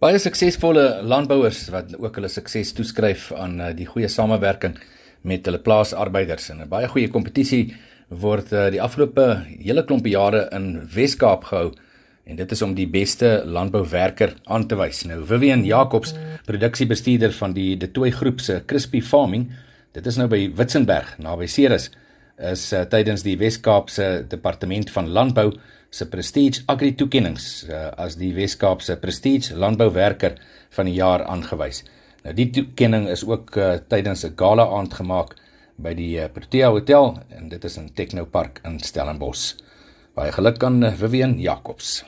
Baie suksesvolle landbouers wat ook hulle sukses toeskryf aan uh, die goeie samewerking met hulle plaasarbeiders. En 'n baie goeie kompetisie word uh, die afgelope hele klompie jare in Wes-Kaap gehou. En dit is om die beste landbouwerker aan te wys. Nou Vivian Jacobs, produksiebestuurder van die De Tooi groep se Crispy Farming, dit is nou by Witzenberg naby Ceres, is uh, tydens die Wes-Kaap se departement van landbou se Prestige Agri toekenninge uh, as die Wes-Kaapse Prestige Landbouwerker van die jaar aangewys. Nou die toekenning is ook uh, tydens 'n gala aand gemaak by die uh, Protea Hotel en dit is in Technopark in Stellenbosch. Baie geluk aan Vivian Jacobs.